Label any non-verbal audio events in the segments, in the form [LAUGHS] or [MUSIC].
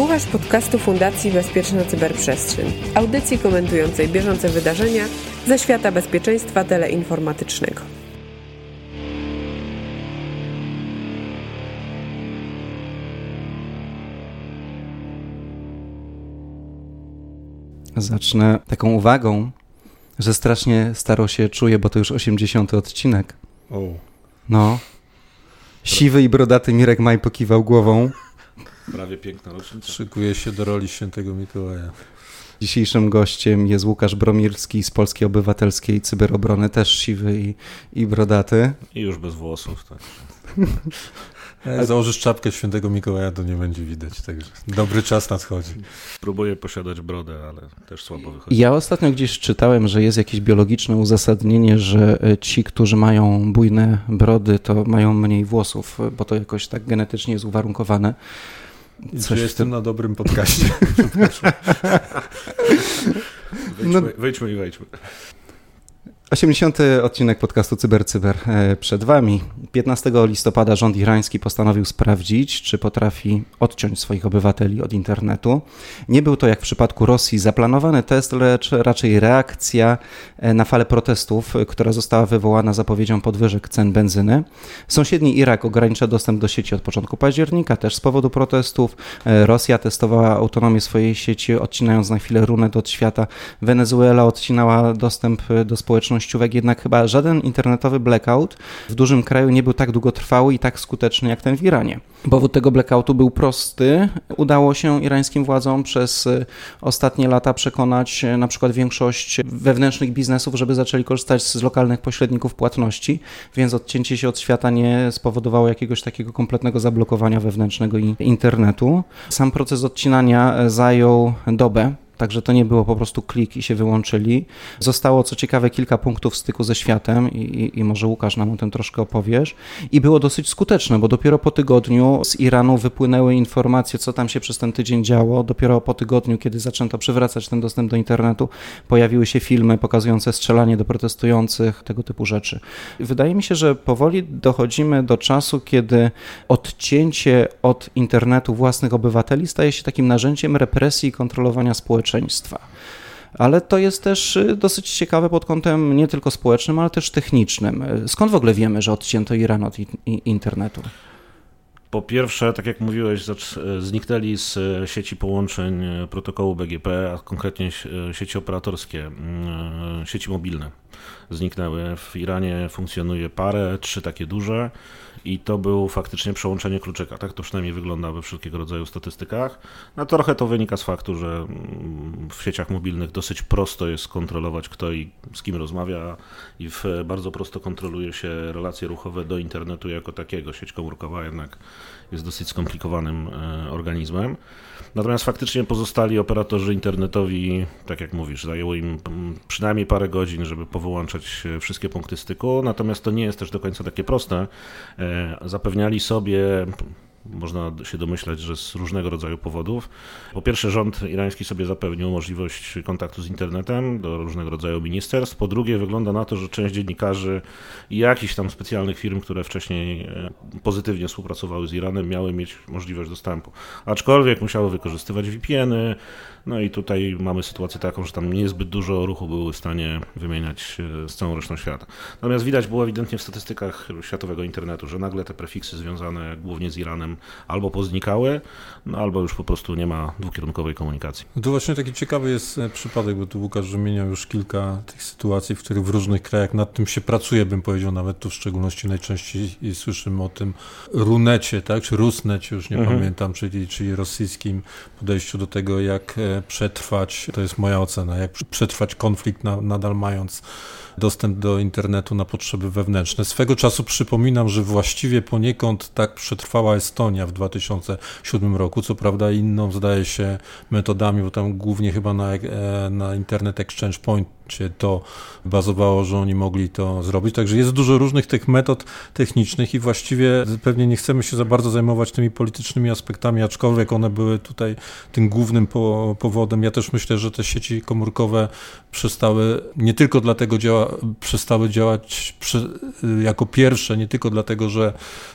Słuchasz podcastu Fundacji Bezpieczna Cyberprzestrzeń, audycji komentującej bieżące wydarzenia ze świata bezpieczeństwa teleinformatycznego. Zacznę taką uwagą, że strasznie staro się czuję, bo to już 80 odcinek. O. No. Siwy i brodaty Mirek Maj pokiwał głową. Prawie piękna rocznica. Szykuje się do roli świętego Mikołaja. Dzisiejszym gościem jest Łukasz Bromirski z Polskiej Obywatelskiej Cyberobrony, też siwy i, i brodaty. I już bez włosów. Tak. [LAUGHS] Jak założysz czapkę świętego Mikołaja, to nie będzie widać, także dobry czas nadchodzi. Próbuję posiadać brodę, ale też słabo wychodzi. Ja ostatnio gdzieś czytałem, że jest jakieś biologiczne uzasadnienie, że e, ci, którzy mają bujne brody, to mają mniej włosów, bo to jakoś tak genetycznie jest uwarunkowane. Coś jestem na dobrym podcaście. [LAUGHS] [LAUGHS] Wejdźmy, No- wejdźmy i wejdźmy. 80. odcinek podcastu CyberCyber Cyber e, przed Wami. 15 listopada rząd irański postanowił sprawdzić, czy potrafi odciąć swoich obywateli od internetu. Nie był to jak w przypadku Rosji zaplanowany test, lecz raczej reakcja e, na falę protestów, która została wywołana zapowiedzią podwyżek cen benzyny. Sąsiedni Irak ogranicza dostęp do sieci od początku października, też z powodu protestów. E, Rosja testowała autonomię swojej sieci, odcinając na chwilę runet od świata. Wenezuela odcinała dostęp do społecznościówek, jednak chyba żaden internetowy blackout w dużym kraju nie był tak długotrwały i tak skuteczny jak ten w Iranie. Powód tego blackoutu był prosty. Udało się irańskim władzom przez e, ostatnie lata przekonać e, na przykład większość wewnętrznych biznesów, żeby zaczęli korzystać z lokalnych pośredników płatności, więc odcięcie się od świata nie spowodowało jakiegoś takiego kompletnego zablokowania wewnętrznego internetu. Sam proces odcinania e, zajął dobę. Także to nie było po prostu klik i się wyłączyli. Zostało, co ciekawe, kilka punktów styku ze światem i, i, i może Łukasz nam o tym troszkę opowiesz. I było dosyć skuteczne, bo dopiero po tygodniu z Iranu wypłynęły informacje, co tam się przez ten tydzień działo. Dopiero po tygodniu, kiedy zaczęto przywracać ten dostęp do internetu, pojawiły się filmy pokazujące strzelanie do protestujących, tego typu rzeczy. Wydaje mi się, że powoli dochodzimy do czasu, kiedy odcięcie od internetu własnych obywateli staje się takim narzędziem represji i kontrolowania społeczeństwa. Ale to jest też y, dosyć ciekawe pod kątem nie tylko społecznym, ale też technicznym. Skąd w ogóle wiemy, że odcięto Iran od internetu? Po pierwsze, tak jak mówiłeś, zacz- zniknęli z e, sieci połączeń e, protokołu BGP, a konkretnie e, sieci operatorskie, e, sieci mobilne zniknęły. W Iranie funkcjonuje parę, trzy takie duże i to był faktycznie przełączenie kluczyka. Tak to przynajmniej wygląda we wszelkiego rodzaju statystykach. No trochę to wynika z faktu, że mm, w sieciach mobilnych dosyć prosto jest kontrolować kto i z kim rozmawia i w, bardzo prosto kontroluje się relacje ruchowe do internetu jako takiego. Sieć komórkowa jednak jest dosyć skomplikowanym e, organizmem. Natomiast faktycznie pozostali operatorzy internetowi, tak jak mówisz, zajęło im przynajmniej parę godzin, żeby powyłączać e, wszystkie punkty styku. Natomiast to nie jest też do końca takie proste. E, Zapewniali sobie można się domyślać, że z różnego rodzaju powodów. Po pierwsze, rząd irański sobie zapewnił możliwość kontaktu z internetem do różnego rodzaju ministerstw. Po drugie, wygląda na to, że część dziennikarzy i jakichś tam specjalnych firm, które wcześniej e, pozytywnie współpracowały z Iranem, miały mieć możliwość dostępu. Aczkolwiek musiały wykorzystywać VPN-y. No i tutaj mamy sytuację taką, że tam niezbyt dużo ruchu były w stanie wymieniać się z całą resztą świata. Natomiast widać było ewidentnie w statystykach światowego internetu, że nagle te prefiksy związane głównie z Iranem albo poznikały, no albo już po prostu nie ma dwukierunkowej komunikacji. To właśnie taki ciekawy jest e, przypadek, bo tu Łukasz wymieniał już kilka tych sytuacji, w których w różnych krajach nad tym się pracuje, bym powiedział, nawet tu w szczególności najczęściej słyszymy o tym runecie, tak, czy rusnecie, już nie Mhm. pamiętam, czyli, czyli rosyjskim podejściu do tego, jak e, przetrwać, to jest moja ocena, jak przetrwać konflikt na, nadal mając dostęp do internetu na potrzeby wewnętrzne. Swego czasu przypominam, że właściwie poniekąd tak przetrwała Estonia w 2007 roku, co prawda inną zdaje się metodami, bo tam głównie chyba na, e, na Internet Exchange Point internecie to bazowało, że oni mogli to zrobić. Także jest dużo różnych tych metod technicznych i właściwie pewnie nie chcemy się za bardzo zajmować tymi politycznymi aspektami, aczkolwiek one były tutaj tym głównym po, powodem. Ja też myślę, że te sieci komórkowe przestały nie tylko dlatego działa, przestały działać przy, jako pierwsze, nie tylko dlatego, że,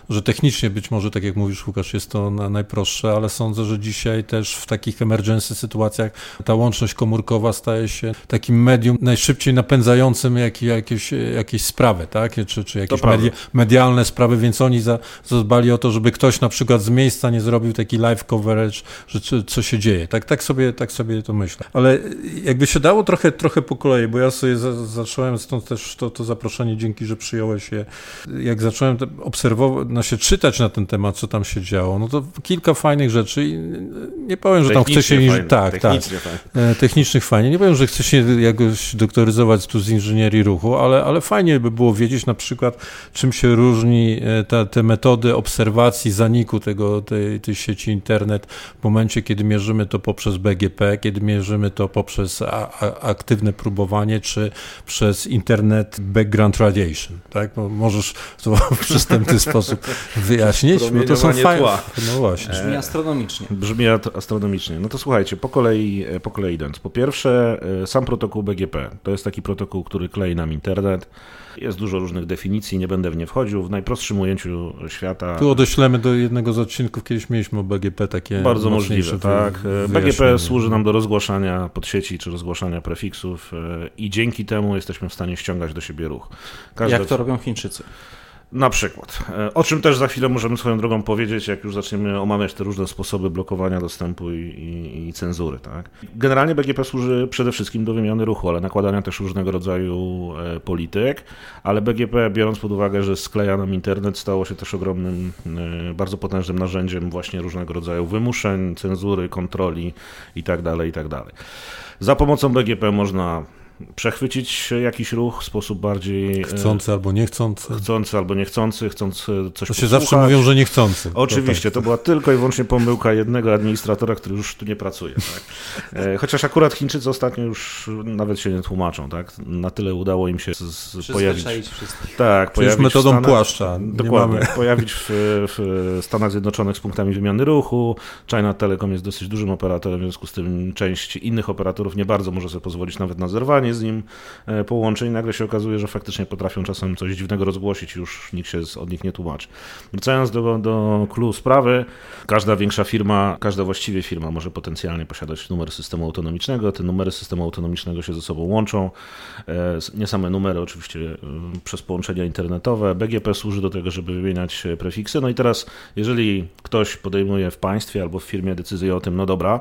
że technicznie być może, tak jak mówisz Łukasz, jest to na, najprostsze, ale sądzę, że dzisiaj też w takich emergency sytuacjach ta łączność komórkowa staje się takim medium najszybciej napędzającym jak, jakieś, jakieś sprawy, tak? czy, czy jakieś media, medialne sprawy, więc oni za, zadbali o to, żeby ktoś na przykład z miejsca nie zrobił taki live coverage, że co, co się dzieje. Tak, tak, sobie, tak sobie to myślę. Ale jakby się dało trochę, trochę po kolei, bo ja sobie za, zacząłem, stąd też to, to zaproszenie, dzięki, że przyjąłeś je. Jak zacząłem obserwować, no się czytać na ten temat, co tam się działo, no to kilka fajnych rzeczy i nie powiem, że tam chce się... Fajne, tak, tak. Fajne. Technicznych fajnie. Nie powiem, że chce się jakoś doktoryzować tu z inżynierii ruchu, ale, ale fajnie by było wiedzieć na przykład, czym się różni e, ta, te metody obserwacji zaniku tego, tej, tej sieci internet w momencie, kiedy mierzymy to poprzez BGP, kiedy mierzymy to poprzez a, a, aktywne próbowanie, czy przez internet background radiation, tak? No, możesz to [LAUGHS] w przystępny sposób wyjaśnić, bo to są fajne. No właśnie. Brzmi astronomicznie. Brzmi astronomicznie. No to słuchajcie, po kolei, po kolei idąc. Po pierwsze, e, sam protokół BGP. To jest taki protokół, który klei nam internet. Jest dużo różnych definicji, nie będę w nie wchodził. W najprostszym ujęciu świata. Tu odeślemy do jednego z odcinków, kiedyś mieliśmy o BGP takie. Bardzo możliwe, tak. BGP służy nam do rozgłaszania podsieci czy rozgłaszania prefiksów e, i dzięki temu jesteśmy w stanie ściągać do siebie ruch. Każde... Jak to robią Chińczycy? Na przykład. E, o czym też za chwilę możemy swoją drogą powiedzieć, jak już zaczniemy omawiać te różne sposoby blokowania dostępu i, i, i, cenzury. Tak? Generalnie BGP służy przede wszystkim do wymiany ruchu, ale nakładania też różnego rodzaju e, polityk, ale BGP, biorąc pod uwagę, że skleja nam internet, stało się też ogromnym, e, bardzo potężnym narzędziem właśnie różnego rodzaju wymuszeń, cenzury, kontroli itd. Tak itd. Tak za pomocą BGP można przechwycić jakiś ruch w sposób bardziej... E, chcący albo niechcący. Chcący albo niechcący, chcący coś To się zawsze mówią, że niechcący. Oczywiście, to, tak. to była tylko i wyłącznie pomyłka jednego administratora, który już tu nie pracuje. Tak? E, chociaż akurat Chińczycy ostatnio już nawet się nie tłumaczą. Tak? Na tyle udało im się z, pojawić... wszystkich. Tak, pojawić metodą Stanach, płaszcza. Dokładnie. Mamy... [LAUGHS] Pojawić w, w Stanach Zjednoczonych z punktami wymiany ruchu. China Telecom jest dosyć dużym operatorem, w związku z tym część innych operatorów nie bardzo może sobie pozwolić nawet na zerwanie z nim e, połączeń, nagle się okazuje, że faktycznie potrafią czasem coś dziwnego rozgłosić już nikt się od nich nie tłumaczy. Wracając do, do clue sprawy, każda większa firma, każda właściwie firma może potencjalnie posiadać numer systemu autonomicznego. Te numery systemu autonomicznego się ze sobą łączą. E, nie same numery, oczywiście e, przez połączenia internetowe. BGP służy do tego, żeby wymieniać prefiksy. No i teraz, jeżeli ktoś podejmuje w państwie albo w firmie decyzję o tym, no dobra,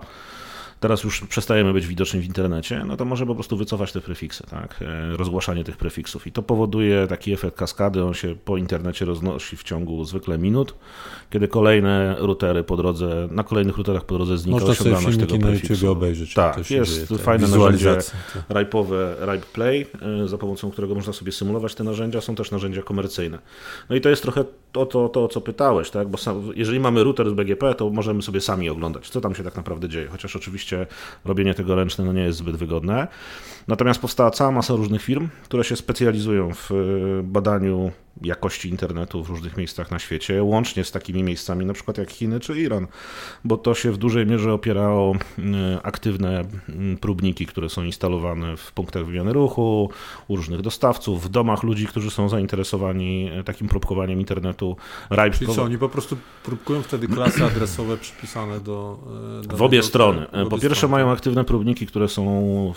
teraz już przestajemy być widoczni w internecie, no to może po prostu wycofać te prefiksy, tak? E, rozgłaszanie tych prefiksów. I to powoduje taki efekt kaskady, on się po internecie roznosi w ciągu zwykle minut, kiedy kolejne routery po drodze, na kolejnych routerach po drodze znika Można osiągalność tego prefiksu. obejrzeć. Tak, jest dzieje, fajne narzędzie RIPE-owe, RIPE Play, e, za pomocą którego można sobie symulować te narzędzia, są też narzędzia komercyjne. No i to jest trochę to, to, to o co pytałeś, tak? Bo sam, jeżeli mamy router z BGP, to możemy sobie sami oglądać, co tam się tak naprawdę dzieje, chociaż oczywiście robienie tego ręczne no nie jest zbyt wygodne. Natomiast powstała cała masa różnych firm, które się specjalizują w e, badaniu jakości internetu w różnych miejscach na świecie, łącznie z takimi miejscami na przykład jak Chiny czy Iran, bo to się w dużej mierze opiera o e, aktywne próbniki, które są instalowane w punktach wymiany ruchu, u różnych dostawców, w domach ludzi, którzy są zainteresowani e, takim próbkowaniem internetu. RIPE Czyli co, oni po prostu próbkują wtedy klasy [CLEARS THROAT] adresowe przypisane do... do w obie strony. Po pierwsze mają aktywne próbniki, które są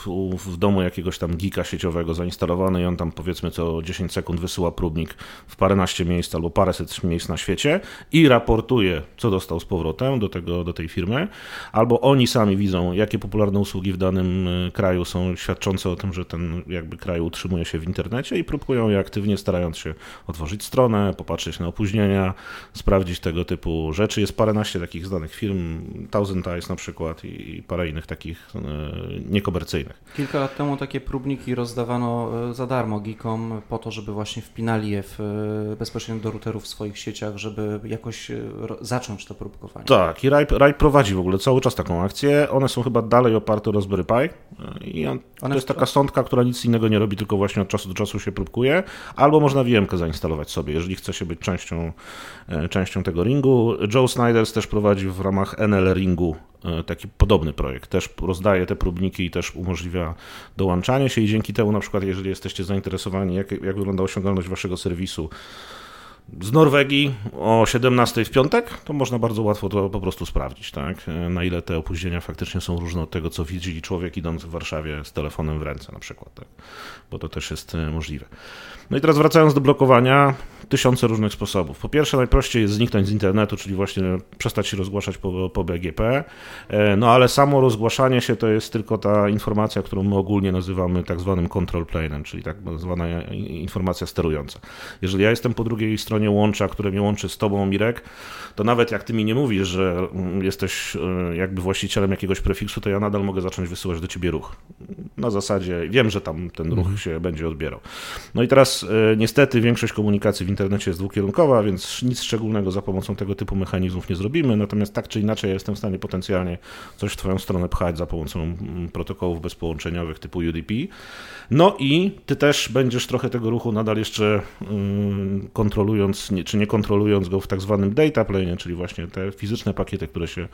w, w domu jakiegoś tam gika sieciowego zainstalowane i on tam powiedzmy co 10 sekund wysyła próbnik w paręnaście miejsc albo paręset miejsc na świecie i raportuje, co dostał z powrotem do, tego, do tej firmy, albo oni sami widzą, jakie popularne usługi w danym e, kraju są świadczące o tym, że ten jakby kraj utrzymuje się w internecie i próbują je aktywnie, starając się otworzyć stronę, popatrzeć na opóźnienia, sprawdzić tego typu rzeczy. Jest paręnaście takich znanych firm, Thousand Eyes na przykład i parę innych takich e, niekomercyjnych. Kilka lat temu takie próbniki rozdawano e, za darmo geekom po to, żeby właśnie wpinali je w w, bezpośrednio do routerów w swoich sieciach, żeby jakoś zacząć to próbkowanie. Tak, i RAI, RAI prowadzi w ogóle cały czas taką akcję. One są chyba dalej oparte o Raspberry Pi. I on, to jest taka sądka, która nic innego nie robi, tylko właśnie od czasu do czasu się próbkuje. Albo można VM-kę zainstalować sobie, jeżeli chce się być częścią, częścią tego ringu. Joe Snyders też prowadzi w ramach NL Ringu taki podobny projekt. Też rozdaje te próbniki i też umożliwia dołączanie się i dzięki temu na przykład, jeżeli jesteście zainteresowani, jak, jak wygląda osiągalność waszego serwisu z Norwegii o 17 w piątek, to można bardzo łatwo to po prostu sprawdzić, tak? na ile te opóźnienia faktycznie są różne od tego, co widzi człowiek idąc w Warszawie z telefonem w ręce na przykład, tak? bo to też jest e, możliwe. No i teraz wracając do blokowania, tysiące różnych sposobów. Po pierwsze, najprościej jest zniknąć z internetu, czyli właśnie przestać się rozgłaszać po, po BGP, e, no ale samo rozgłaszanie się to jest tylko ta informacja, którą my ogólnie nazywamy tak zwanym control planem, czyli tak zwana informacja sterująca. Jeżeli ja jestem po drugiej stronie łącza, które mnie łączy z tobą, Mirek, to nawet jak ty mi nie mówisz, że jesteś e, jakby właścicielem jakiegoś prefiksu, to ja nadal mogę zacząć wysyłać do ciebie ruch. Na zasadzie wiem, że tam ten ruch mhm. się będzie odbierał. No i teraz e, niestety większość komunikacji w internecie jest dwukierunkowa, więc nic szczególnego za pomocą tego typu mechanizmów nie zrobimy. Natomiast tak czy inaczej, ja jestem w stanie potencjalnie coś w Twoją stronę pchać za pomocą mm, protokołów bezpołączeniowych typu UDP. No i Ty też będziesz trochę tego ruchu nadal jeszcze mm, kontrolując, czy nie kontrolując go w tak zwanym data plane, czyli właśnie te fizyczne pakiety, które się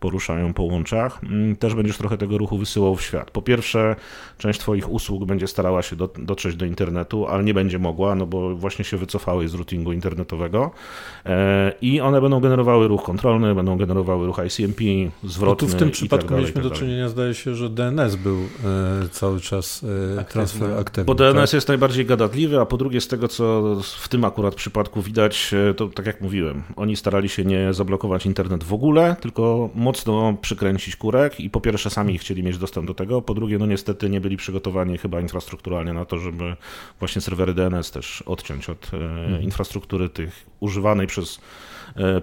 poruszają po łączach, mm, też będziesz trochę tego ruchu wysyłał w świat. Po pierwsze, część Twoich usług będzie starała się do, dotrzeć do internetu, ale nie będzie mogła, no bo właśnie się wycofały z routingu internetowego e, i one będą generowały ruch kontrolny, będą generowały ruch ICMP, zwrotny no tu w tym tak przypadku dalej, mieliśmy tak do czynienia, zdaje się, że DNS był e, cały czas e, transfer aktywny. Bo DNS tak? jest najbardziej gadatliwy, a po drugie z tego, co w tym akurat przypadku widać, to tak jak mówiłem, oni starali się nie zablokować internet w ogóle, tylko mocno przykręcić kurek i po pierwsze sami chcieli mieć dostęp do tego, po drugie no niestety nie byli przygotowani chyba infrastrukturalnie na to, żeby właśnie serwery DNS też odciąć od. Infrastruktury tych używanej przez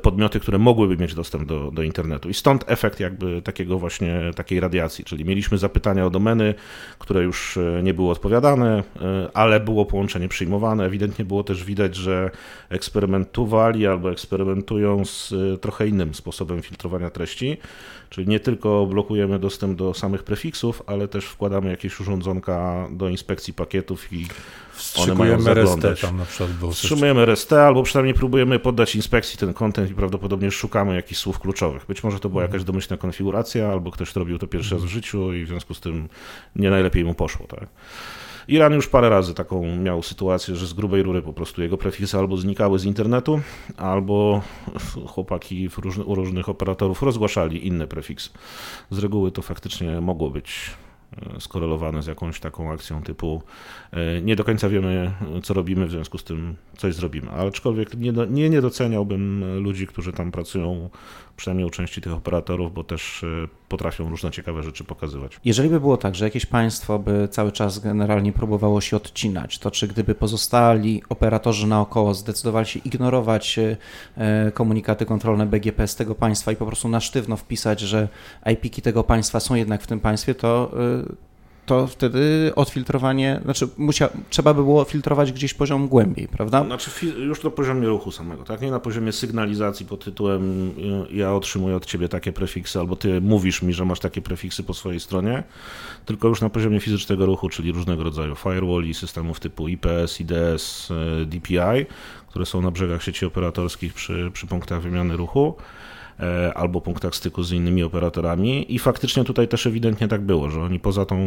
podmioty, które mogłyby mieć dostęp do, do internetu. I stąd efekt jakby takiego właśnie takiej radiacji, czyli mieliśmy zapytania o domeny, które już e, nie były odpowiadane, e, ale było połączenie przyjmowane. Ewidentnie było też widać, że eksperymentowali albo eksperymentują z trochę innym sposobem filtrowania treści. Czyli nie tylko blokujemy dostęp do samych prefiksów, ale też wkładamy jakieś urządzonka do inspekcji pakietów i one mają zaglądać. RST tam na przykład było Wstrzymujemy RST albo przynajmniej próbujemy poddać inspekcji ten kontent i prawdopodobnie szukamy jakichś słów kluczowych. Być może to była jakaś domyślna konfiguracja, albo ktoś robił to pierwszy raz w życiu i w związku z tym nie najlepiej mu poszło. Tak? Iran już parę razy taką miał sytuację, że z grubej rury po prostu jego prefiksy albo znikały z internetu, albo chłopaki różny, u różnych operatorów rozgłaszali inne prefiksy. Z reguły to faktycznie mogło być skorelowane z jakąś taką akcją typu e, nie do końca wiemy, co robimy, w związku z tym coś zrobimy. Aczkolwiek nie, nie, nie doceniałbym ludzi, którzy tam pracują przynajmniej u części tych operatorów, bo też e, potrafią różne ciekawe rzeczy pokazywać. Jeżeli by było tak, że jakieś państwo by cały czas generalnie próbowało się odcinać, to czy gdyby pozostali operatorzy naokoło zdecydowali się ignorować e, komunikaty kontrolne BGP z tego państwa i po prostu na sztywno wpisać, że IP-ki tego państwa są jednak w tym państwie, to e, to wtedy odfiltrowanie, znaczy musia, trzeba by było filtrować gdzieś poziom głębiej, prawda? Znaczy już na poziomie ruchu samego, tak? Nie na poziomie sygnalizacji pod tytułem ja otrzymuję od ciebie takie prefiksy, albo ty mówisz mi, że masz takie prefiksy po swojej stronie, tylko już na poziomie fizycznego ruchu, czyli różnego rodzaju firewall i systemów typu IPS, IDS, e, DPI, które są na brzegach sieci operatorskich przy, przy punktach wymiany ruchu. E, albo punktach styku z innymi operatorami i faktycznie tutaj też ewidentnie tak było, że oni poza tą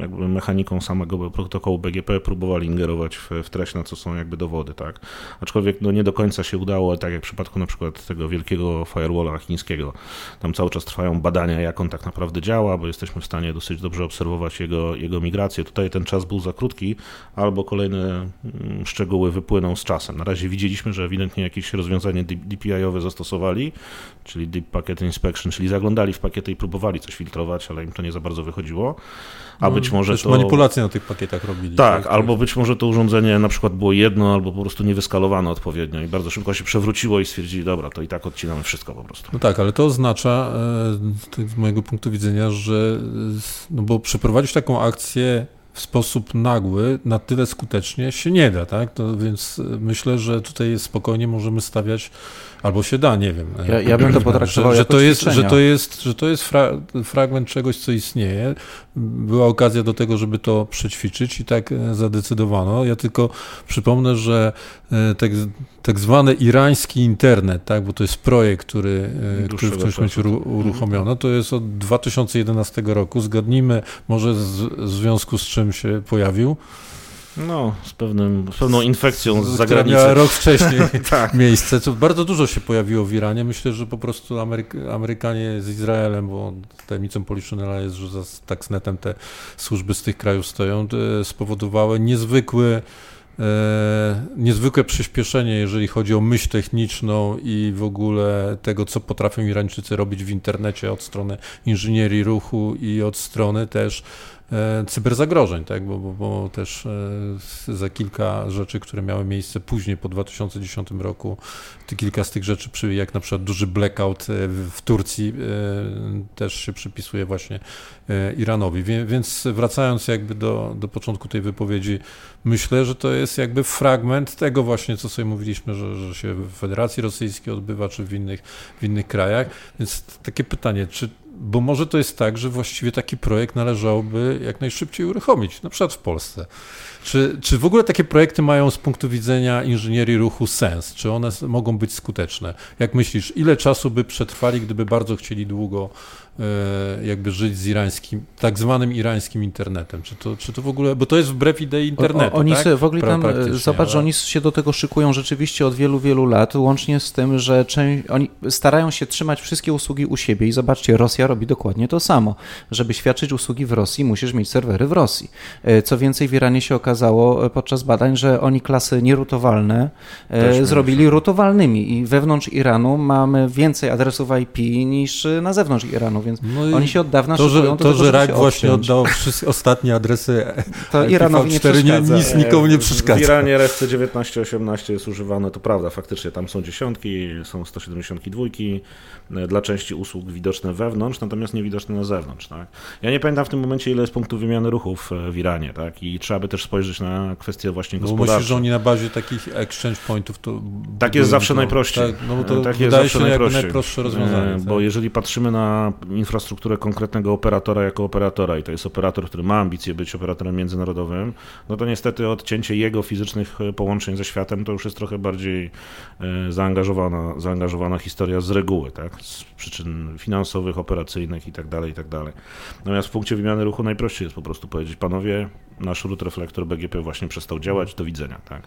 jakby mechaniką samego protokołu BGP próbowali ingerować w, w treść, na co są jakby dowody, tak. Aczkolwiek no nie do końca się udało, tak jak w przypadku na przykład tego wielkiego firewalla chińskiego. Tam cały czas trwają badania, jak on tak naprawdę działa, bo jesteśmy w stanie dosyć dobrze obserwować jego, jego migrację. Tutaj ten czas był za krótki, albo kolejne mm, szczegóły wypłyną z czasem. Na razie widzieliśmy, że ewidentnie jakieś rozwiązanie DPI-owe zastosowali, czyli Deep Packet Inspection, czyli zaglądali w pakiety i próbowali coś filtrować, ale im to nie za bardzo wychodziło. A no, być może to... manipulacje na tych pakietach robili. Tak, tak, albo być może to urządzenie na przykład było jedno, albo po prostu niewyskalowane odpowiednio i bardzo szybko się przewróciło i stwierdzili, dobra, to i tak odcinamy wszystko po prostu. No tak, ale to oznacza e, z mojego punktu widzenia, że no bo przeprowadzić taką akcję w sposób nagły na tyle skutecznie się nie da, tak? To więc myślę, że tutaj spokojnie możemy stawiać albo się da, nie wiem. Ja, ja bym to potraktował że, że, to jest, że to jest, że to jest fra, fragment czegoś, co istnieje. Była okazja do tego, żeby to przećwiczyć i tak e, zadecydowano. Ja tylko przypomnę, że e, tak, tak zwany irański internet, tak, bo to jest projekt, który, e, który w którymś momencie uruchomiono, to jest od 2011 roku. Zgadnijmy może z, w związku z czym się pojawił. No, z, pewnym, z pewną infekcją z, z zagranicy. Miała rok wcześniej [LAUGHS] [LAUGHS] tak. miejsce, co bardzo dużo się pojawiło w Iranie. Myślę, że po prostu Ameryk Amerykanie z Izraelem, bo tajemnicą Poliszynela jest, że za Stuxnetem te służby z tych krajów stoją, spowodowały niezwykły E, niezwykłe przyspieszenie, jeżeli chodzi o myśl techniczną i w ogóle tego, co potrafią Irańczycy robić w internecie od strony inżynierii ruchu i od strony też E, cyberzagrożeń, tak? bo, bo, bo też e, za kilka rzeczy, które miały miejsce później po 2010 roku, kilka z tych rzeczy, jak na przykład duży blackout e, w Turcji, też się przypisuje właśnie Iranowi. Więc wracając jakby do, do początku tej wypowiedzi, myślę, że to jest jakby fragment tego właśnie, co sobie mówiliśmy, że, że się w Federacji Rosyjskiej odbywa, czy w innych, w innych krajach. Więc takie pytanie, czy bo może to jest tak, że właściwie taki projekt należałoby jak najszybciej uruchomić, na przykład w Polsce. Czy, czy w ogóle takie projekty mają z punktu widzenia inżynierii ruchu sens? Czy one mogą być skuteczne? Jak myślisz, ile czasu by przetrwali, gdyby bardzo chcieli długo jakby żyć z irańskim, tak zwanym irańskim internetem. Czy to, czy to w ogóle, bo to jest wbrew idei internetu, o, Oni tak? w ogóle tam, zobacz, ale... że oni się do tego szykują rzeczywiście od wielu, wielu lat, łącznie z tym, że część, oni starają się trzymać wszystkie usługi u siebie i zobaczcie, Rosja robi dokładnie to samo. Żeby świadczyć usługi w Rosji, musisz mieć serwery w Rosji. E, co więcej, w Iranie się okazało e, podczas badań, że oni klasy nierutowalne Też zrobili rutowalnymi i wewnątrz Iranu mamy więcej adresów IP niż na zewnątrz Iranu więc no oni się od dawna to, że, to, to, że Rak właśnie oddał wszystkie ostatnie adresy [LAUGHS] to Iranowi nie przeszkadza. nic nikomu nie przeszkadza. W Iranie RFC 1918 jest używane, to prawda, faktycznie tam są dziesiątki, są 172 e, dla części usług widoczne wewnątrz, natomiast niewidoczne na zewnątrz. Tak? Ja nie pamiętam w tym momencie, ile jest punktów wymiany ruchów e, w Iranie tak? i trzeba by też spojrzeć na kwestie właśnie gospodarcze. Bo myślisz, że oni na bazie takich exchange pointów to... Tak jest zawsze najprościej. Tak, no bo to tak jest zawsze najprościej. najprostsze rozwiązanie. Bo tak. jeżeli patrzymy na infrastrukturę konkretnego operatora jako operatora i to jest operator, który ma ambicje być operatorem międzynarodowym, no to niestety odcięcie jego fizycznych e, połączeń ze światem to już jest trochę bardziej e, zaangażowana, zaangażowana historia z reguły, tak? z przyczyn finansowych, operacyjnych itd., tak itd. Tak Natomiast w punkcie wymiany ruchu najprościej jest po prostu powiedzieć, panowie, nasz root reflektor BGP właśnie przestał działać, do widzenia, tak?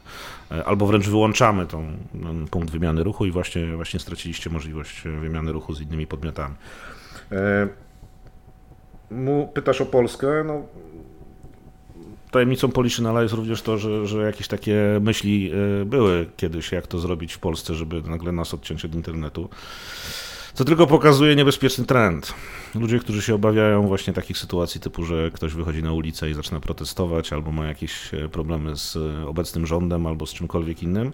E, albo wręcz wyłączamy tą, ten punkt wymiany ruchu i właśnie, właśnie straciliście możliwość wymiany ruchu z innymi podmiotami. E, mu pytasz o Polskę, no tajemnicą Poliszynala jest również to, że, że jakieś takie myśli e, były kiedyś, jak to zrobić w Polsce, żeby nagle nas odciąć od internetu. Co tylko pokazuje niebezpieczny trend. Ludzie, którzy się obawiają właśnie takich sytuacji typu, że ktoś wychodzi na ulicę i zaczyna protestować, albo ma jakieś e, problemy z obecnym rządem, albo z czymkolwiek innym,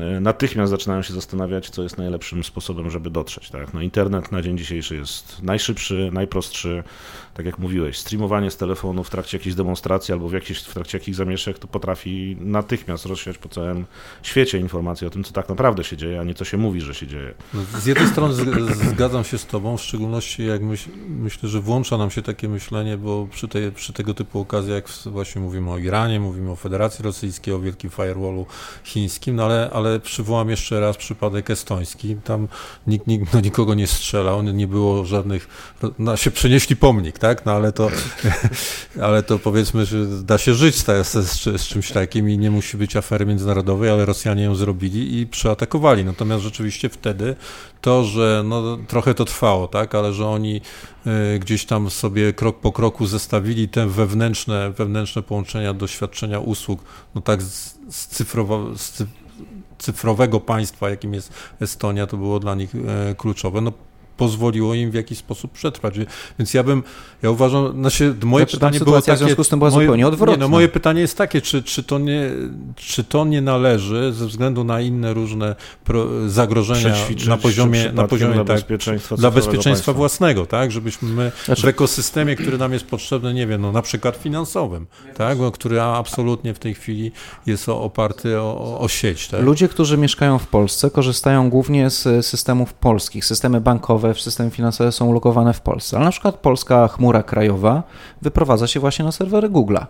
E, natychmiast zaczynają się zastanawiać, co jest najlepszym sposobem, żeby dotrzeć. Tak? No, internet na dzień dzisiejszy jest najszybszy, najprostszy. Tak jak mówiłeś, streamowanie z telefonu w trakcie jakiejś demonstracji albo w, jakieś, w trakcie jakichś zamieszek to potrafi natychmiast rozsiać po całym świecie informacje o tym, co tak naprawdę się dzieje, a nie co się mówi, że się dzieje. No, z jednej strony zgadzam się z Tobą, w szczególności jak myśl, myślę, że włącza nam się takie myślenie, bo przy, tej, przy tego typu okazji, jak właśnie mówimy o Iranie, mówimy o Federacji Rosyjskiej, o wielkim firewallu chińskim, no ale, ale przywołam jeszcze raz przypadek estoński. Tam nikt, nikt no, nikogo nie strzelał, nie było żadnych. No, się przenieśli pomnik, tak? No ale to, [LAUGHS] ale to powiedzmy, że da się żyć z, z, z, czymś takim i nie musi być afery międzynarodowej, ale Rosjanie ją zrobili i przeatakowali. Natomiast rzeczywiście wtedy to, że no, trochę to trwało, tak? Ale że oni y, gdzieś tam sobie krok po kroku zestawili te wewnętrzne, wewnętrzne połączenia doświadczenia usług, no tak z, z, z cyfrowego państwa, jakim jest Estonia, to było dla nich e, kluczowe. No, pozwoliło im w jakiś sposób przetrwać. Więc ja bym, ja uważam, znaczy moje Znaczy, pytanie było takie... w związku z tym była moje, zupełnie odwrotna. Nie, no moje pytanie jest takie, czy, czy, to nie, czy to nie należy ze względu na inne różne pro, zagrożenia na poziomie, na poziomie dla tak, bezpieczeństwa dla bezpieczeństwa własnego, tak, żebyśmy my Znaczy- w ekosystemie, który nam jest potrzebny, nie wiem, no na przykład finansowym, tak, bo, który absolutnie w tej chwili jest oparty o, o sieć, tak. Ludzie, którzy mieszkają w Polsce, korzystają głównie z systemów polskich. Systemy bankowe, systemy finansowe są ulokowane w Polsce. Ale na przykład polska chmura krajowa wyprowadza się właśnie na serwery Google'a.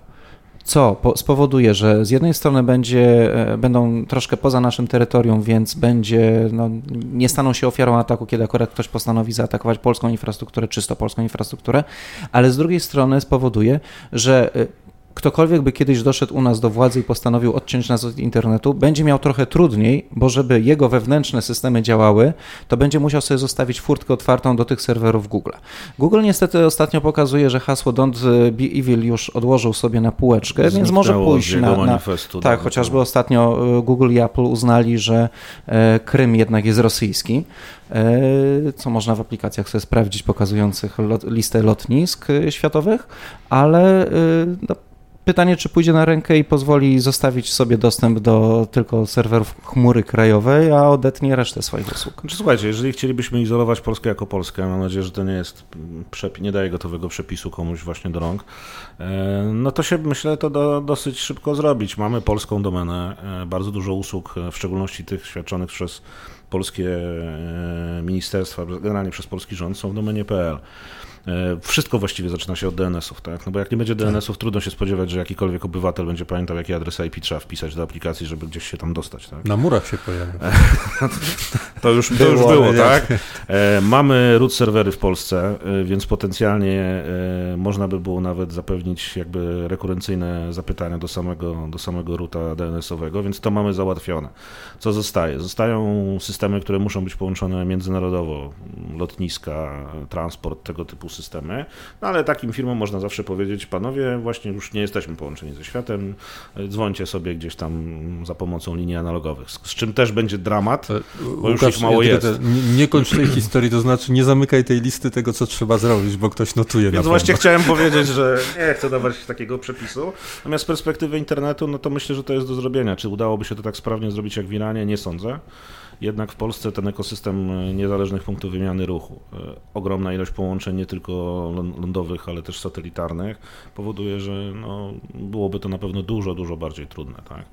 Co po, spowoduje, że z jednej strony będzie, e, będą troszkę poza naszym terytorium, więc będzie, no, nie staną się ofiarą ataku, kiedy akurat ktoś postanowi zaatakować polską infrastrukturę, czysto polską infrastrukturę, ale z drugiej strony spowoduje, że e, ktokolwiek by kiedyś doszedł u nas do władzy i postanowił odciąć nas od internetu, będzie miał trochę trudniej, bo żeby jego wewnętrzne systemy działały, to będzie musiał sobie zostawić furtkę otwartą do tych serwerów Google. Google niestety ostatnio pokazuje, że hasło Don't be evil już odłożył sobie na półeczkę, więc może pójść na, na, tak, No, chociażby ostatnio e, Google i Apple uznali, że e, Krym jednak jest rosyjski, e, co można w aplikacjach sobie sprawdzić pokazujących lot, listę lotnisk e, światowych, ale no, pytanie, czy pójdzie na rękę i pozwoli zostawić sobie dostęp do tylko serwerów chmury krajowej, a odetnie resztę swoich usług. Znaczy, słuchajcie, jeżeli chcielibyśmy izolować Polskę jako Polskę, mam nadzieję, że to nie jest nie daje gotowego przepisu komuś właśnie do rąk, e, no to się myślę to do, dosyć szybko zrobić. Mamy polską domenę, e, bardzo dużo usług, e, w szczególności tych świadczonych przez polskie ministerstwa, generalnie przez polski rząd są w domenie.pl. E, Wszystko właściwie zaczyna się od DNS-ów, tak? No bo jak nie będzie DNS-ów, trudno się spodziewać, że jakikolwiek obywatel będzie pamiętał, jaki adres IP trzeba wpisać do aplikacji, żeby gdzieś się tam dostać, tak? Na murach się pojawił. [LAUGHS] To już to Było, już było tak? E, mamy root serwery w Polsce, e, więc potencjalnie e, można by było nawet zapewnić jakby rekurencyjne zapytania do samego, do samego roota DNS-owego, więc to mamy załatwione. Co zostaje? Zostają systemy, które muszą być połączone międzynarodowo, lotniska, transport, tego typu systemy, no ale takim firmom można zawsze powiedzieć, panowie, właśnie już nie jesteśmy połączeni ze światem, e, dzwońcie sobie gdzieś tam za pomocą linii analogowych, z, czym też będzie dramat, bo już ich mało ja jest. te- Nie, nie kończ tej historii, to znaczy nie zamykaj tej listy tego, co trzeba zrobić, bo ktoś notuje na Więc pewno. właśnie chciałem powiedzieć, że nie chcę dawać takiego przepisu. Natomiast z perspektywy internetu, no to myślę, że to jest do zrobienia. Czy udałoby się to tak sprawnie zrobić jak w Iranie? Nie sądzę. Jednak w Polsce ten ekosystem e, niezależnych punktów wymiany ruchu, e, ogromna ilość połączeń nie tylko lą- lądowych, ale też satelitarnych, powoduje, że no, byłoby to na pewno dużo, dużo bardziej trudne. Tak?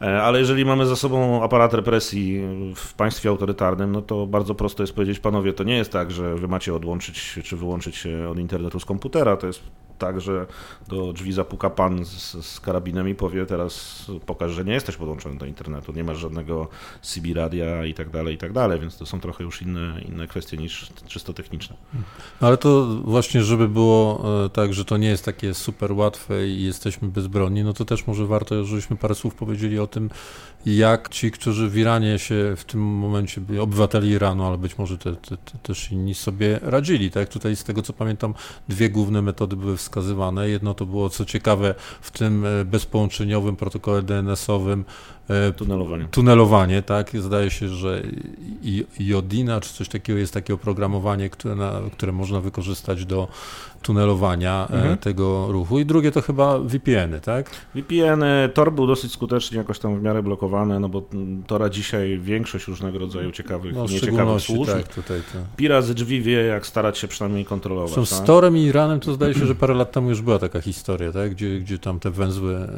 E, Ale jeżeli mamy za sobą aparat represji w państwie autorytarnym, no to bardzo prosto jest powiedzieć, panowie, to nie jest tak, że wy macie odłączyć czy wyłączyć się od internetu z komputera, to jest tak, że do drzwi zapuka pan z, z karabinem i powie teraz pokaż, że nie jesteś podłączony do internetu, nie masz żadnego CB radia i tak dalej, i tak dalej, więc to są trochę już inne, inne kwestie niż czysto techniczne. No Ale to właśnie, żeby było e, tak, że to nie jest takie super łatwe i jesteśmy bezbronni, no to też może warto, żebyśmy parę słów powiedzieli o tym, jak ci, którzy w Iranie się w tym momencie obywateli Iranu, ale być może te, te, te, też inni sobie radzili. Tak, tutaj z tego co pamiętam, dwie główne metody były wskazywane. Jedno to było, co ciekawe, w tym e, bezpołączeniowym protokole DNS-owym Tunelowanie. tunelowanie, tak? Zdaje się, że i- Jodina czy coś takiego jest takie oprogramowanie, które, na, które można wykorzystać do tunelowania e, Mhm. tego ruchu. I drugie to chyba VPN-y, tak? VPN, y, Tor był dosyć skutecznie jakoś tam w miarę blokowany, no bo Tora dzisiaj większość różnego rodzaju ciekawych No, nieciekawych służb. tak, tutaj to. Pirat z drzwi wie, jak starać się przynajmniej kontrolować. Zresztą z tak? Torem i Iranem to zdaje się, że parę lat temu już była taka historia, tak? Gdzie, gdzie tam te węzły, e,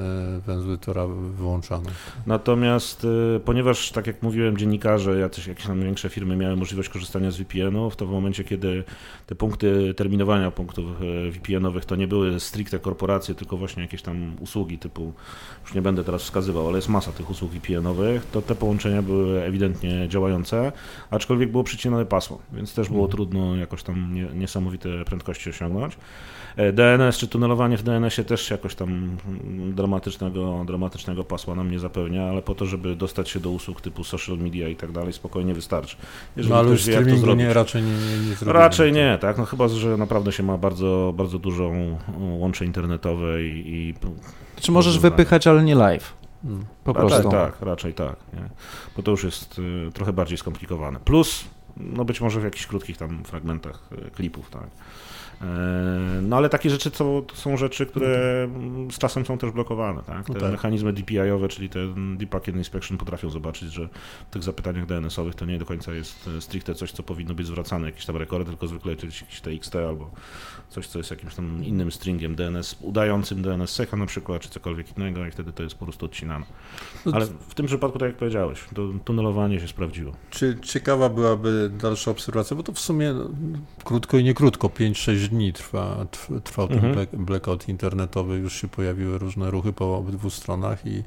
węzły Tora wyłączano. Natomiast y, ponieważ, tak jak mówiłem, dziennikarze, jacyś, jakieś tam większe firmy miały możliwość korzystania z VPN-ów, to w momencie, kiedy te punkty terminowania punktów y, VPN-owych to nie były stricte korporacje, tylko właśnie jakieś tam usługi typu, już nie będę teraz wskazywał, ale jest masa tych usług VPN-owych, to te połączenia były ewidentnie działające, aczkolwiek było przycinane pasmo, więc też było trudno jakoś tam nie, niesamowite prędkości osiągnąć. E, DNS czy tunelowanie w DNS-ie też jakoś tam mm, dramatycznego, dramatycznego pasła nam nie zapewnia, ale po to, żeby dostać się do usług typu social media i tak dalej, spokojnie wystarczy. Jeżeli No ale już ktoś wie, jak to zrobić. nie, raczej nie, nie, nie zrobimy. Raczej nie, tak? No chyba, że naprawdę się ma bardzo, bardzo dużą e, łącze internetowe i, i Czy możesz wypychać, ale nie live? Mm. Po raczej prostu. tak, raczej tak, nie? bo to już jest y, trochę bardziej skomplikowane. Plus no być może w jakichś krótkich tam fragmentach klipów, tak. E, no ale takie rzeczy to, to, są rzeczy, które z czasem są też blokowane. Tak? Te no tak. mechanizmy DPI-owe, czyli ten Deep Packet Inspection potrafią zobaczyć, że w tych zapytaniach DNS-owych to nie do końca jest stricte coś, co powinno być zwracane, jakiś tam rekord, tylko zwykle jakiś TXT albo coś, co jest jakimś tam innym stringiem DNS, udającym DNS secha na przykład, czy cokolwiek innego i wtedy to jest po prostu odcinane. No ale w tym przypadku, tak jak powiedziałeś, to tunelowanie się sprawdziło. Czy ciekawa byłaby dalsza obserwacja, bo to w sumie no, krótko i nie krótko, 5-6 dni trwa, trwał ten mhm. blackout internetowy, już się pojawiły różne ruchy po obydwu stronach i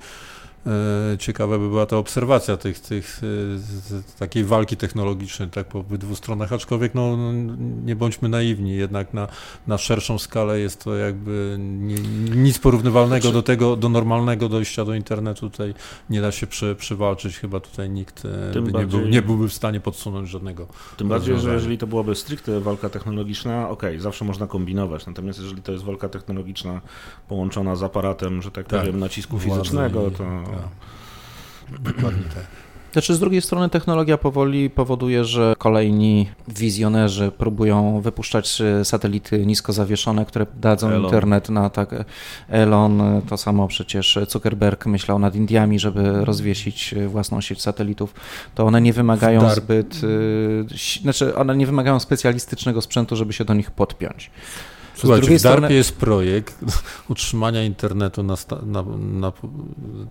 ciekawa by była ta obserwacja tych, tych, e, takiej walki technologicznej tak po obydwu stronach, aczkolwiek no, no, nie bądźmy naiwni, jednak na, na szerszą skalę jest to jakby nie, nic porównywalnego znaczy, do tego, do normalnego dojścia do internetu. Tutaj nie da się przy, przywalczyć, chyba tutaj nikt e, by bardziej, nie, był, nie byłby w stanie podsunąć żadnego. Tym bardziej, że jeżeli to byłaby stricte walka technologiczna, okej, okay, zawsze można kombinować, natomiast jeżeli to jest walka technologiczna połączona z aparatem, że tak, tak. powiem, nacisku fizycznego, to Dokładnie tak. Znaczy, z drugiej strony technologia powoli powoduje, że kolejni wizjonerzy próbują wypuszczać satelity nisko zawieszone, które dadzą Elon. internet na tak. Elon, to samo przecież Zuckerberg myślał nad Indiami, żeby rozwiesić własną sieć satelitów. To one nie wymagają zbyt, y, znaczy one nie wymagają specjalistycznego sprzętu, żeby się do nich podpiąć. Słuchajcie, w DARPie strony... jest projekt [LAUGHS] utrzymania internetu na, na, na,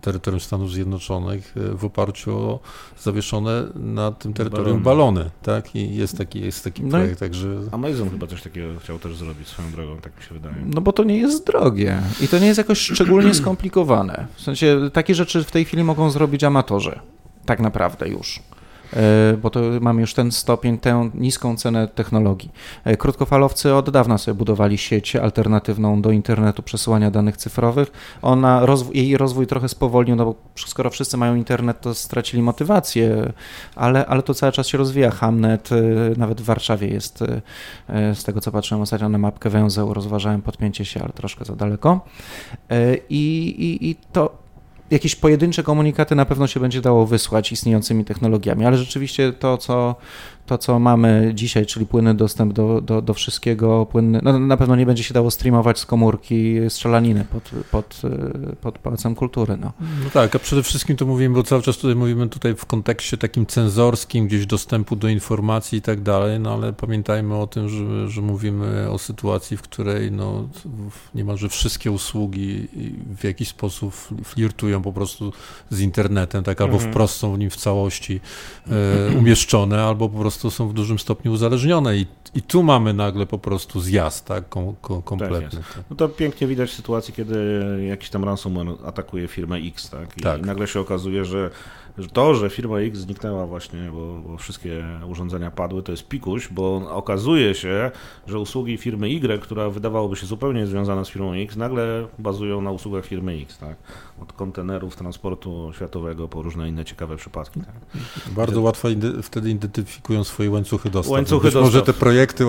terytorium Stanów Zjednoczonych e, w oparciu o zawieszone na tym terytorium balony, balony tak? I jest taki, jest taki no projekt, także... Amazon chyba coś takiego chciał też zrobić swoją drogą, tak mi się wydaje. No bo to nie jest drogie i to nie jest jakoś szczególnie skomplikowane. W sensie takie rzeczy w tej chwili mogą zrobić amatorzy, tak naprawdę już. E, bo to mamy już ten stopień, tę niską cenę technologii. E, krótkofalowcy od dawna sobie budowali sieć alternatywną do internetu przesyłania danych cyfrowych. Ona, jej rozwój trochę spowolnił, no bo skoro wszyscy mają internet, to stracili motywację, ale, ale to cały czas się rozwija. Hamnet e, nawet w Warszawie jest, z tego co patrzyłem ostatnio na mapkę węzeł, rozważałem podpięcie się, ale troszkę za daleko. I, i, i to jakieś pojedyncze komunikaty na pewno się będzie dało wysłać istniejącymi technologiami, ale rzeczywiście to, co to, co mamy dzisiaj, czyli płynny dostęp do, do, do wszystkiego, płynny, no, na pewno nie będzie się dało streamować z komórki strzelaniny pod, pod, pod pałacem kultury. No. no tak, a przede wszystkim to mówimy, bo cały czas tutaj mówimy tutaj w kontekście takim cenzorskim, gdzieś dostępu do informacji i tak dalej, no ale pamiętajmy o tym, że, że mówimy o sytuacji, w której no, niemalże wszystkie usługi w jakiś sposób flirtują po prostu z internetem, tak, albo mhm. wprost są w nim w całości e, umieszczone, albo po prostu prostu są w dużym stopniu uzależnione i, i tu mamy nagle po prostu zjazd, tak, kom, kom, kompletny. Tak no to pięknie widać w sytuacji, kiedy jakiś tam ransomware atakuje firmę X, tak, i tak. nagle się okazuje, że to, że firma X zniknęła właśnie, bo, bo, wszystkie urządzenia padły, to jest pikuś, bo okazuje się, że usługi firmy Y, która wydawałoby się zupełnie związana z firmą X, nagle bazują na usługach firmy X, tak? Od kontenerów, transportu światowego po różne inne ciekawe przypadki. Tak? Bardzo łatwo wtedy identyfikują swoje łańcuchy dostaw. Łańcuchy dostaw. Może te projekty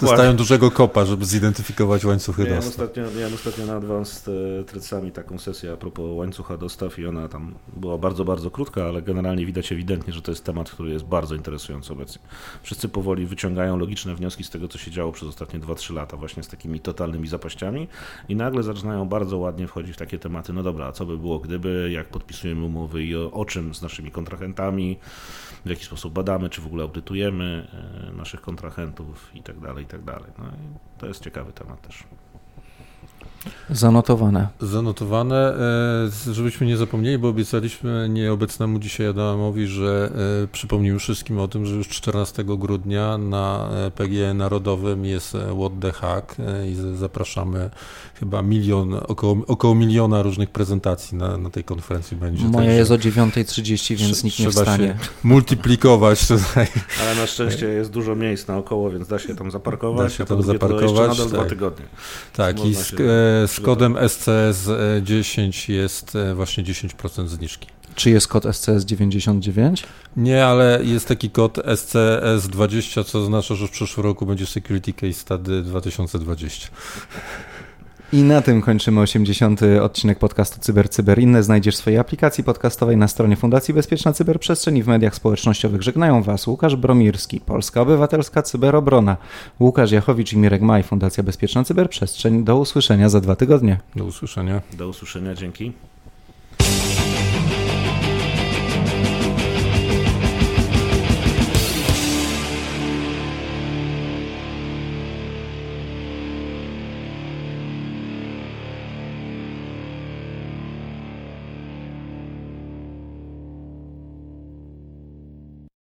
dostają dużego kopa, żeby zidentyfikować łańcuchy miałem dostaw. Ostatnio, miałem ostatnio na Advanced e, Trecami taką sesję a propos łańcucha dostaw i ona tam była bardzo, bardzo krótka, ale generalnie widać ewidentnie, że to jest temat, który jest bardzo interesujący obecnie. Wszyscy powoli wyciągają logiczne wnioski z tego, co się działo przez ostatnie 2-3 lata, właśnie z takimi totalnymi zapaściami i nagle zaczynają bardzo ładnie wchodzić w takie tematy, no dobra, a co by było gdyby, jak podpisujemy umowy i o, o czym z naszymi kontrahentami, w jaki sposób badamy, czy w ogóle audytujemy e, naszych kontrahentów i tak dalej, i tak dalej. No i to jest ciekawy temat też. Zanotowane. Zanotowane, e, żebyśmy nie zapomnieli, bo obiecaliśmy nieobecnemu dzisiaj Adamowi, że e, przypomnimy wszystkim o tym, że już 14 grudnia na PGE Narodowym jest What the Hack i zapraszamy chyba milion, około, około miliona różnych prezentacji na, na tej konferencji będzie. Moja jest o 9.30, więc nikt nie wstanie. multiplikować tutaj. Ale na szczęście jest dużo miejsc naokoło, więc da się tam zaparkować. Da się tam zaparkować. Nadal tak. dwa tygodnie. Tak, i z, z kodem SCS10 jest e, właśnie 10% zniżki. Czy jest kod SCS99? Nie, ale jest taki kod SCS20, co oznacza, że w przyszłym roku będzie Security Case Study 2020. I na tym kończymy 80. odcinek podcastu Cyber Cyber. Inne znajdziesz w swojej aplikacji podcastowej na stronie Fundacji Bezpieczna Cyberprzestrzeń i w mediach społecznościowych. Żegnają Was Łukasz Bromirski, Polska Obywatelska Cyberobrona, Łukasz Jachowicz i Mirek Maj, Fundacja Bezpieczna Cyberprzestrzeń. Do usłyszenia za dwa tygodnie. Do usłyszenia. Do usłyszenia, dzięki.